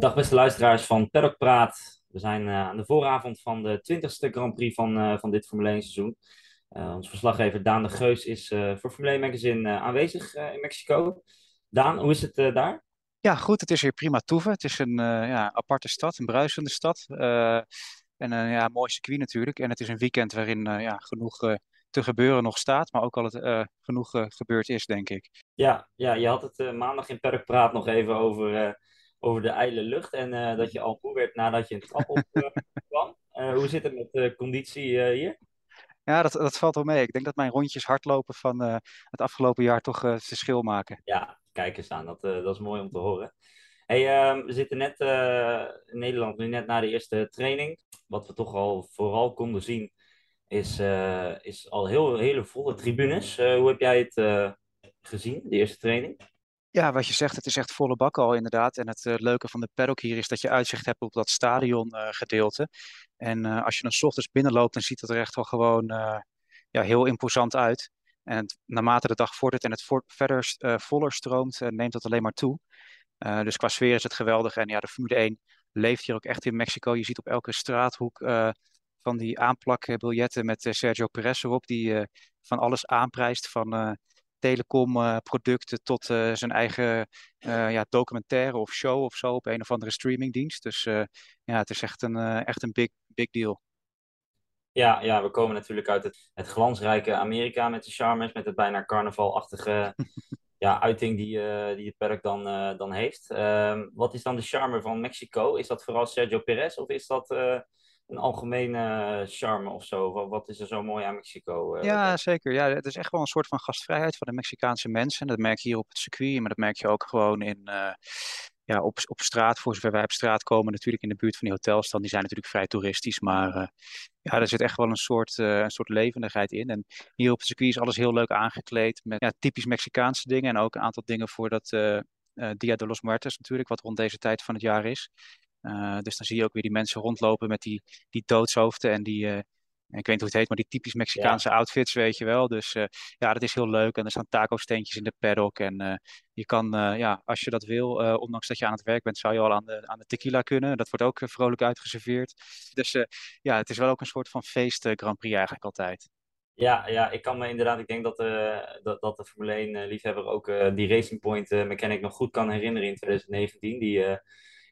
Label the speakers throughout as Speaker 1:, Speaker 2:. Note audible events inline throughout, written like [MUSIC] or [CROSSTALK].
Speaker 1: Dag beste luisteraars van Paddock Praat. We zijn uh, aan de vooravond van de 20ste Grand Prix van, uh, van dit Formule 1 seizoen. Uh, ons verslaggever Daan de Geus is voor Formule 1 Magazine aanwezig in Mexico. Daan, hoe is het daar?
Speaker 2: Ja, goed. Het is hier prima toeven. Het is een ja, aparte stad, een bruisende stad. en een ja, mooi circuit natuurlijk. En het is een weekend waarin ja, genoeg te gebeuren nog staat, maar ook al het genoeg gebeurd is, denk ik.
Speaker 1: Ja, ja je had het maandag in Paddock Praat nog even over over de ijle lucht. En uh, dat je al moe werd nadat je een trap op uh, [LAUGHS] kwam. Uh, hoe zit het met de conditie hier?
Speaker 2: Ja, dat, dat valt wel mee. Ik denk dat mijn rondjes hardlopen van het afgelopen jaar toch verschil maken.
Speaker 1: Ja, kijk eens aan. Dat, dat is mooi om te horen. Hey, ehm, we zitten net in Nederland, nu net na de eerste training. Wat we toch al vooral konden zien, is, is al heel, hele volle tribunes. hoe heb jij het gezien, de eerste training?
Speaker 2: Ja, wat je zegt, het is echt volle bak al inderdaad. En het uh, leuke van de paddock hier is dat je uitzicht hebt op dat stadiongedeelte. en uh, als je dan s ochtends binnenloopt, dan ziet het er echt wel gewoon ja, heel imposant uit. En naarmate de dag vordert en het verder voller stroomt, neemt dat alleen maar toe. dus qua sfeer is het geweldig. En ja, de Formule 1 leeft hier ook echt in Mexico. Je ziet op elke straathoek van die aanplakbiljetten met Sergio Perez erop, die van alles aanprijst. Van telecomproducten tot uh, zijn eigen uh, ja, documentaire of show of zo op een of andere streamingdienst. Dus ja, het is echt een, echt een big, big deal.
Speaker 1: Ja, ja, we komen natuurlijk uit het, het glansrijke Amerika met de charmers, met het bijna carnavalachtige [LAUGHS] ja, uiting die, die het park dan, dan heeft. Ehm, wat is dan de charme van Mexico? Is dat vooral Sergio Perez of is dat een algemene charme of zo? Wat is er zo mooi aan Mexico?
Speaker 2: Uh, ja, zeker. Ja, het is echt wel een soort van gastvrijheid van de Mexicaanse mensen. Dat merk je hier op het circuit, maar dat merk je ook gewoon in, uh, ja, op, op straat. Voor zover wij op straat komen, natuurlijk in de buurt van die hotels dan. Die zijn natuurlijk vrij toeristisch, maar uh, ja, er zit echt wel een soort, een soort levendigheid in. En hier op het circuit is alles heel leuk aangekleed met ja, typisch Mexicaanse dingen. En ook een aantal dingen voor dat Dia de los Muertos natuurlijk, wat rond deze tijd van het jaar is. Uh, dus dan zie je ook weer die mensen rondlopen met die, die doodshoofden en die, uh, ik weet niet hoe het heet, maar die typisch Mexicaanse outfits, weet je wel. Dus uh, ja, dat is heel leuk. En er staan taco-steentjes in de paddock. En je kan, ja, als je dat wil, ondanks dat je aan het werk bent, zou je al aan de, aan de tequila kunnen. Dat wordt ook vrolijk uitgeserveerd. Dus ja, het is wel ook een soort van feest Grand Prix eigenlijk altijd.
Speaker 1: Ja, ja, ik kan me inderdaad, ik denk dat, dat, dat de Formule 1 liefhebber ook die Racing Point mechanic nog goed kan herinneren in 2019. Die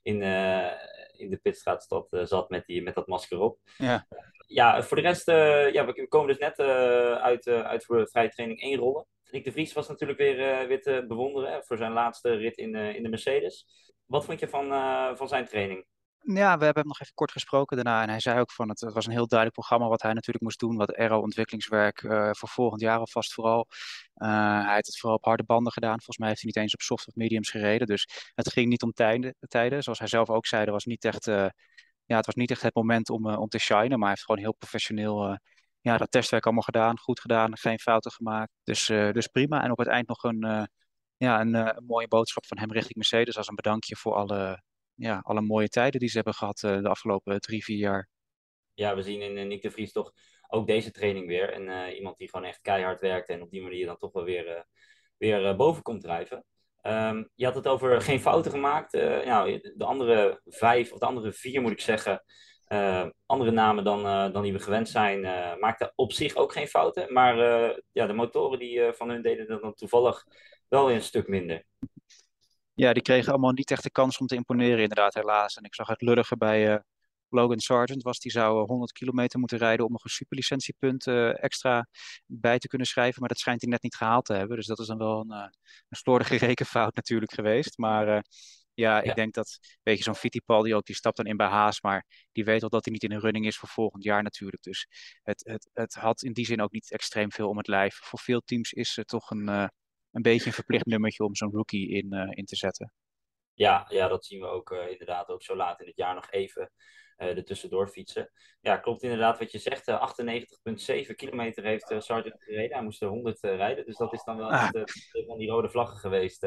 Speaker 1: in, uh, in de pitstraat zat, uh, zat met, die, met dat masker op.
Speaker 2: Ja,
Speaker 1: ja voor de rest, uh, ja, we komen dus net uit, uit voor de vrije training één rollen. Nick de Vries was natuurlijk weer, weer te bewonderen voor zijn laatste rit in, in de Mercedes. Wat vond je van, van zijn training?
Speaker 2: Ja, we hebben hem nog even kort gesproken daarna. En hij zei ook van het, was een heel duidelijk programma wat hij natuurlijk moest doen. Wat aero-ontwikkelingswerk uh, voor volgend jaar alvast vooral. Uh, hij heeft het vooral op harde banden gedaan. Volgens mij heeft hij niet eens op soft of mediums gereden. Dus het ging niet om tijden. tijden. Zoals hij zelf ook zei, was niet echt, uh, ja, het was niet echt het moment om, om te shinen. Maar hij heeft gewoon heel professioneel ja, dat testwerk allemaal gedaan. Goed gedaan, geen fouten gemaakt. Dus, dus prima. En op het eind nog een, ja, een, een mooie boodschap van hem richting Mercedes. Als een bedankje voor alle ja, alle mooie tijden die ze hebben gehad uh, de afgelopen drie, vier jaar.
Speaker 1: Ja, we zien in uh, Nick de Vries toch ook deze training weer. En uh, iemand die gewoon echt keihard werkt en op die manier dan toch wel weer, weer boven komt drijven. Um, je had het over geen fouten gemaakt. nou, de andere vijf, of de andere vier moet ik zeggen, andere namen dan, dan die we gewend zijn, maakten op zich ook geen fouten. Maar ja, de motoren die van hun deden dan toevallig wel weer een stuk minder
Speaker 2: ja, die kregen allemaal niet echt de kans om te imponeren, inderdaad, helaas. En ik zag het lullige bij uh, Logan Sargent, was die zou 100 kilometer moeten rijden om nog een superlicentiepunt uh, extra bij te kunnen schrijven. Maar dat schijnt hij net niet gehaald te hebben. Dus dat is dan wel een, uh, een slordige [LAUGHS] rekenfout natuurlijk geweest. Maar ja, ik denk dat, weet je, zo'n Fittipaldi ook, die stapt dan in bij Haas, maar die weet al dat hij niet in een running is voor volgend jaar natuurlijk. Dus het, het, het had in die zin ook niet extreem veel om het lijf. Voor veel teams is het toch een, een beetje een verplicht nummertje om zo'n rookie in, uh, in te zetten.
Speaker 1: Ja, ja, dat zien we ook uh, inderdaad ook zo laat in het jaar nog even uh, er tussendoor fietsen. Ja, klopt inderdaad wat je zegt. 98,7 kilometer heeft Sargent gereden. Hij moest er 100 rijden, dus dat is dan wel ah. van die rode vlaggen geweest.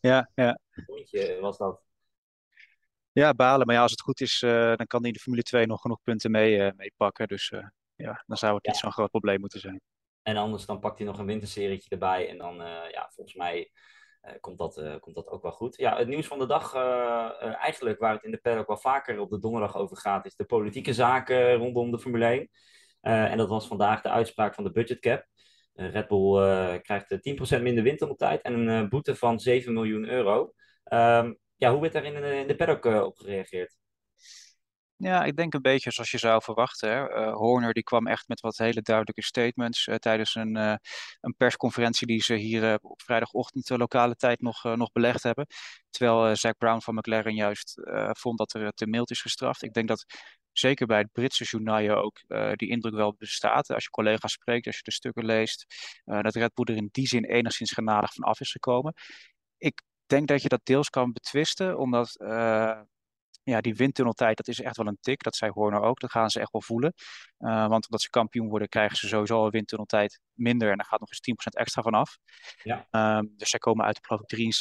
Speaker 2: ja, ja.
Speaker 1: Een was dat.
Speaker 2: Ja, balen. Maar ja, als het goed is, dan kan hij in de Formule 2 nog genoeg punten mee, mee pakken. Dus ja, dan zou het niet zo'n groot probleem moeten zijn.
Speaker 1: En anders dan pakt hij nog een winterserietje erbij. En dan, uh, ja, volgens mij komt, dat, komt dat ook wel goed. Ja, het nieuws van de dag, eigenlijk waar het in de paddock wel vaker op de donderdag over gaat, is de politieke zaken rondom de Formule 1. en dat was vandaag de uitspraak van de budgetcap. Red Bull krijgt 10% minder windtunneltijd en een boete van 7 miljoen euro. Ehm, ja, hoe werd daar in de, in de paddock op gereageerd?
Speaker 2: Ja, ik denk een beetje zoals je zou verwachten. Hè. Uh, Horner die kwam echt met wat hele duidelijke statements uh, tijdens een, uh, een persconferentie die ze hier op vrijdagochtend lokale tijd nog, nog belegd hebben. Terwijl Zack Brown van McLaren juist vond dat er te mild is gestraft. Ik denk dat zeker bij het Britse journaal ook die indruk wel bestaat. Als je collega's spreekt, als je de stukken leest, dat Red Bull er in die zin enigszins genadig van af is gekomen. Ik denk dat je dat deels kan betwisten, omdat ja, die windtunneltijd, dat is echt wel een tik. Dat zei Horner ook. Dat gaan ze echt wel voelen. Uh, want omdat ze kampioen worden, krijgen ze sowieso een windtunneltijd minder. En daar gaat nog eens 10% extra van af. Ja. Um, dus zij komen uit geloof ik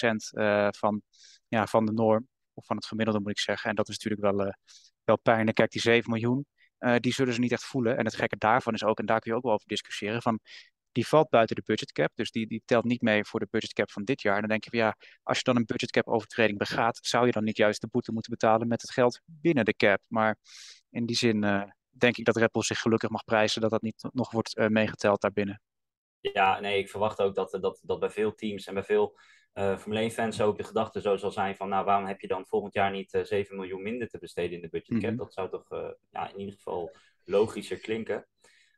Speaker 2: 63% uh, van, ja, van de norm. Of van het gemiddelde moet ik zeggen. En dat is natuurlijk wel, uh, wel pijnlijk. Kijk, die 7 miljoen, die zullen ze niet echt voelen. En het gekke daarvan is ook, en daar kun je ook wel over discussiëren, van die valt buiten de budgetcap. Dus die, die telt niet mee voor de budgetcap van dit jaar. En dan denk je van ja, als je dan een budgetcap overtreding begaat, zou je dan niet juist de boete moeten betalen met het geld binnen de cap. Maar in die zin uh, denk ik dat Red Bull zich gelukkig mag prijzen dat dat niet nog wordt uh, meegeteld daarbinnen.
Speaker 1: Ja, nee, ik verwacht ook dat, dat, dat bij veel teams en bij veel uh, Formule 1-fans ook de gedachte zo zal zijn van, nou, waarom heb je dan volgend jaar niet uh, 7 miljoen minder te besteden in de budgetcap? Mm -hmm. Dat zou toch ja, in ieder geval logischer klinken.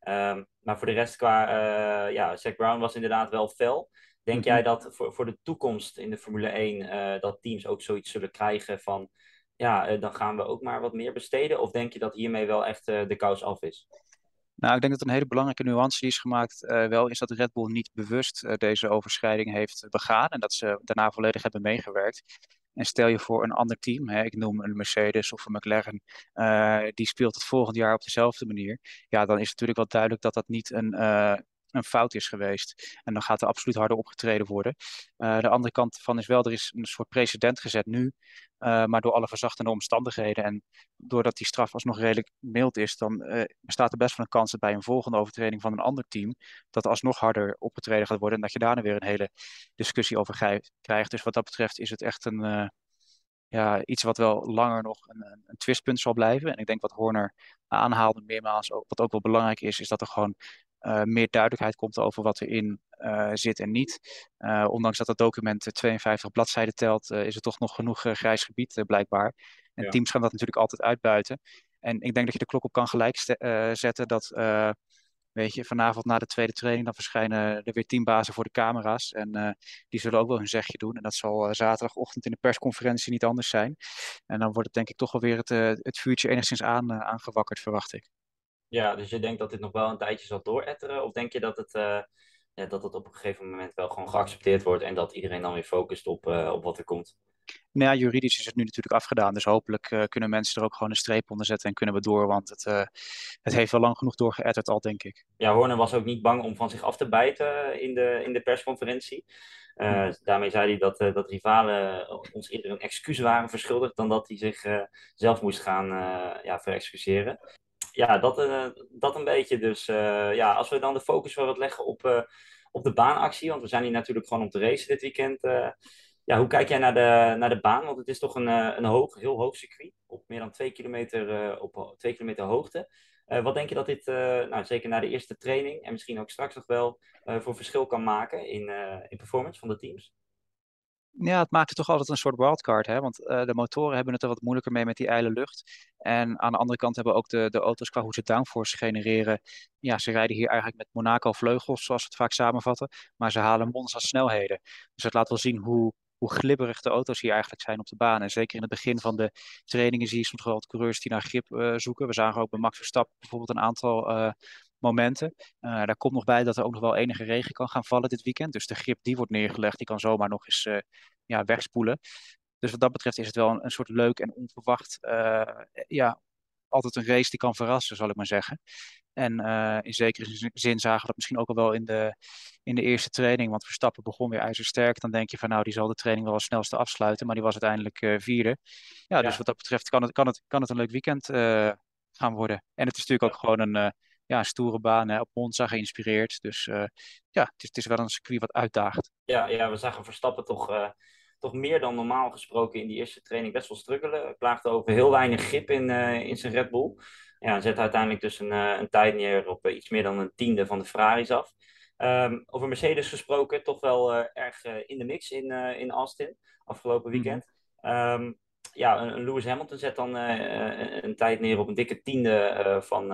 Speaker 1: Um, maar voor de rest, qua uh, ja, Zack Brown was inderdaad wel fel. Denk jij mhm. dat voor, voor de toekomst in de Formule 1 uh, eh, dat teams ook zoiets zullen krijgen van ja, uh, dan gaan we ook maar wat meer besteden? Of denk je dat hiermee wel echt de kous af is?
Speaker 2: Nou, ik denk dat een hele belangrijke nuance die is gemaakt wel is dat Red Bull niet bewust deze overschrijding heeft begaan en dat ze daarna volledig hebben meegewerkt. En stel je voor een ander team, hè, ik noem een Mercedes of een McLaren, uh, die speelt het volgend jaar op dezelfde manier. Ja, dan is het natuurlijk wel duidelijk dat dat niet een, uh, een fout is geweest. En dan gaat er absoluut harder opgetreden worden. Uh, de andere kant van is wel, er is een soort precedent gezet nu, uh, maar door alle verzachtende omstandigheden en doordat die straf alsnog redelijk mild is, dan uh, bestaat er best wel een kans dat bij een volgende overtreding van een ander team, dat alsnog harder opgetreden gaat worden en dat je daarna weer een hele discussie over krijgt. Dus wat dat betreft is het echt een ja, iets wat wel langer nog een, een, twistpunt zal blijven. En ik denk wat Horner aanhaalde meermaals, wat ook wel belangrijk is, is dat er gewoon meer duidelijkheid komt over wat erin uh, zit en niet. Uh, ondanks dat het document 52 bladzijden telt, is er toch nog genoeg grijs gebied blijkbaar. En ja. teams gaan dat natuurlijk altijd uitbuiten. En ik denk dat je de klok op kan gelijk zetten dat, weet je, vanavond na de tweede training, dan verschijnen er weer teambazen voor de camera's. En die zullen ook wel hun zegje doen. En dat zal zaterdagochtend in de persconferentie niet anders zijn. En dan wordt het denk ik toch wel weer het, het vuurtje enigszins aan, aangewakkerd, verwacht ik.
Speaker 1: Ja, dus je denkt dat dit nog wel een tijdje zal dooretteren? Of denk je dat het, uh, ja, dat het op een gegeven moment wel gewoon geaccepteerd wordt en dat iedereen dan weer focust op, uh, op wat er komt?
Speaker 2: Nou ja, juridisch is het nu natuurlijk afgedaan. Dus hopelijk uh, kunnen mensen er ook gewoon een streep onder zetten en kunnen we door. Want het, het heeft wel lang genoeg doorgeëtterd al, denk ik.
Speaker 1: Ja, Horner was ook niet bang om van zich af te bijten in de, in de persconferentie. Uh, daarmee zei hij dat, dat rivalen ons eerder een excuus waren verschuldigd dan dat hij zich uh, zelf moest gaan ja, verexcuseren ja, dat, uh, dat een beetje. Dus uh, ja, als we dan de focus wel wat leggen op, uh, op de baanactie, want we zijn hier natuurlijk gewoon om te racen dit weekend. ja, hoe kijk jij naar de, naar de baan? Want het is toch een, een hoog, heel hoog circuit, op meer dan twee kilometer, op twee kilometer hoogte. wat denk je dat dit, nou, zeker na de eerste training en misschien ook straks nog wel, voor verschil kan maken in, in performance van de teams?
Speaker 2: Ja, het maakt het toch altijd een soort wildcard. Hè? Want uh, de motoren hebben het er wat moeilijker mee met die ijle lucht. En aan de andere kant hebben ook de, de auto's qua hoe ze downforce genereren. Ja, ze rijden hier eigenlijk met Monaco vleugels, zoals we het vaak samenvatten. Maar ze halen Monza snelheden. Dus het laat wel zien hoe, hoe glibberig de auto's hier eigenlijk zijn op de baan. En zeker in het begin van de trainingen zie je soms wel coureurs die naar grip uh, zoeken. We zagen ook bij Max Verstappen bijvoorbeeld een aantal uh, momenten. Uh, daar komt nog bij dat er ook nog wel enige regen kan gaan vallen dit weekend. Dus de grip die wordt neergelegd, die kan zomaar nog eens uh, ja, wegspoelen. Dus wat dat betreft is het wel een, een soort leuk en onverwacht, uh, ja, altijd een race die kan verrassen, zal ik maar zeggen. En in zekere zin zagen we dat misschien ook al wel in de, in de eerste training. Want Verstappen begon weer ijzersterk. Dan denk je van nou, die zal de training wel als snelste afsluiten. Maar die was uiteindelijk vierde. Ja, ja, dus wat dat betreft kan het, kan het, kan het een leuk weekend gaan worden. En het is natuurlijk ook gewoon een, ja, stoere baan hè, op Monza geïnspireerd. Dus ja, het is, het is wel een circuit wat uitdaagt.
Speaker 1: Ja, ja we zagen Verstappen toch toch meer dan normaal gesproken in die eerste training best wel struggelen. Klaagde over heel weinig grip in, in zijn Red Bull. Ja, zet uiteindelijk dus een, een tijd neer op iets meer dan een tiende van de Ferraris af. Um, over Mercedes gesproken, toch wel uh, erg uh, in de mix in, uh, in Austin afgelopen mhm. weekend. Um, ja, een, een, Lewis Hamilton zet dan een, een, tijd neer op een dikke tiende van,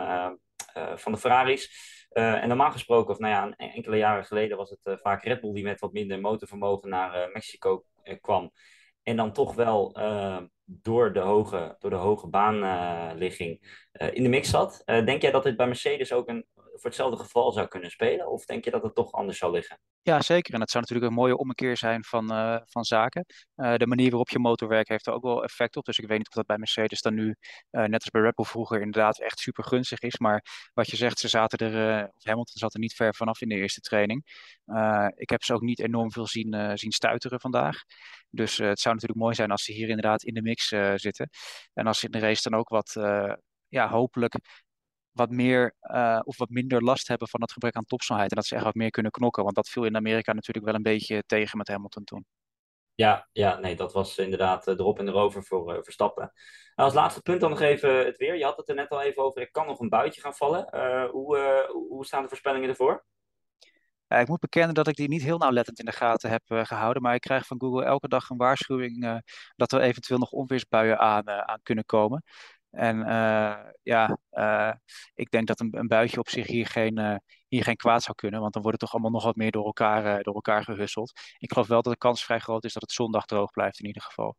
Speaker 1: van de Ferraris. en normaal gesproken, of nou ja, enkele jaren geleden was het vaak Red Bull die met wat minder motorvermogen naar Mexico kwam. En dan toch wel door, de hoge, door de hoge baanligging in de mix zat. denk jij dat dit bij Mercedes ook een voor hetzelfde geval zou kunnen spelen? Of denk je dat het toch anders zal liggen?
Speaker 2: Ja, zeker. En dat zou natuurlijk een mooie ommekeer zijn van, uh, van zaken. Uh, de manier waarop je motor werkt heeft er ook wel effect op. Dus ik weet niet of dat bij Mercedes dan nu, uh, net als bij Red Bull vroeger, inderdaad echt super gunstig is. Maar wat je zegt, ze zaten er, of Hamilton zat er niet ver vanaf in de eerste training. ik heb ze ook niet enorm veel zien, zien stuiteren vandaag. Dus het zou natuurlijk mooi zijn als ze hier inderdaad in de mix zitten. En als ze in de race dan ook wat ja, hopelijk wat meer uh, of wat minder last hebben van het gebrek aan topsnelheid. En dat ze echt wat meer kunnen knokken. Want dat viel in Amerika natuurlijk wel een beetje tegen met Hamilton toen.
Speaker 1: Ja, ja nee, dat was inderdaad erop en erover voor uh, Verstappen. Nou, als laatste punt dan nog even het weer. Je had het er net al even over, er kan nog een buitje gaan vallen. hoe, hoe staan de voorspellingen ervoor?
Speaker 2: Ik moet bekennen dat ik die niet heel nauwlettend in de gaten heb gehouden. Maar ik krijg van Google elke dag een waarschuwing dat er eventueel nog onweersbuien aan, aan kunnen komen. En uh, ja, uh, ik denk dat een, een, buitje op zich hier geen, uh, hier geen kwaad zou kunnen. Want dan wordt het toch allemaal nog wat meer door elkaar, door elkaar gehusseld. Ik geloof wel dat de kans vrij groot is dat het zondag droog blijft in ieder geval.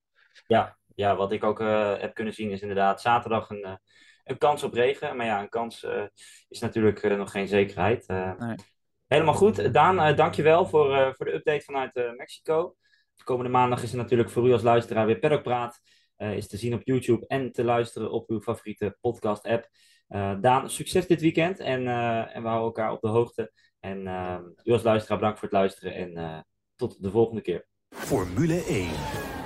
Speaker 1: Ja, ja wat ik ook heb kunnen zien is inderdaad zaterdag een, een kans op regen. Maar ja, een kans is natuurlijk nog geen zekerheid. Nee. Helemaal goed. Daan, dankjewel voor, voor de update vanuit Mexico. De komende maandag is er natuurlijk voor u als luisteraar weer Paddock Praat. Uh, is te zien op YouTube en te luisteren op uw favoriete podcast-app. Uh, Daan, succes dit weekend en, uh, en we houden elkaar op de hoogte. En u als luisteraar bedankt voor het luisteren en tot de volgende keer. Formule 1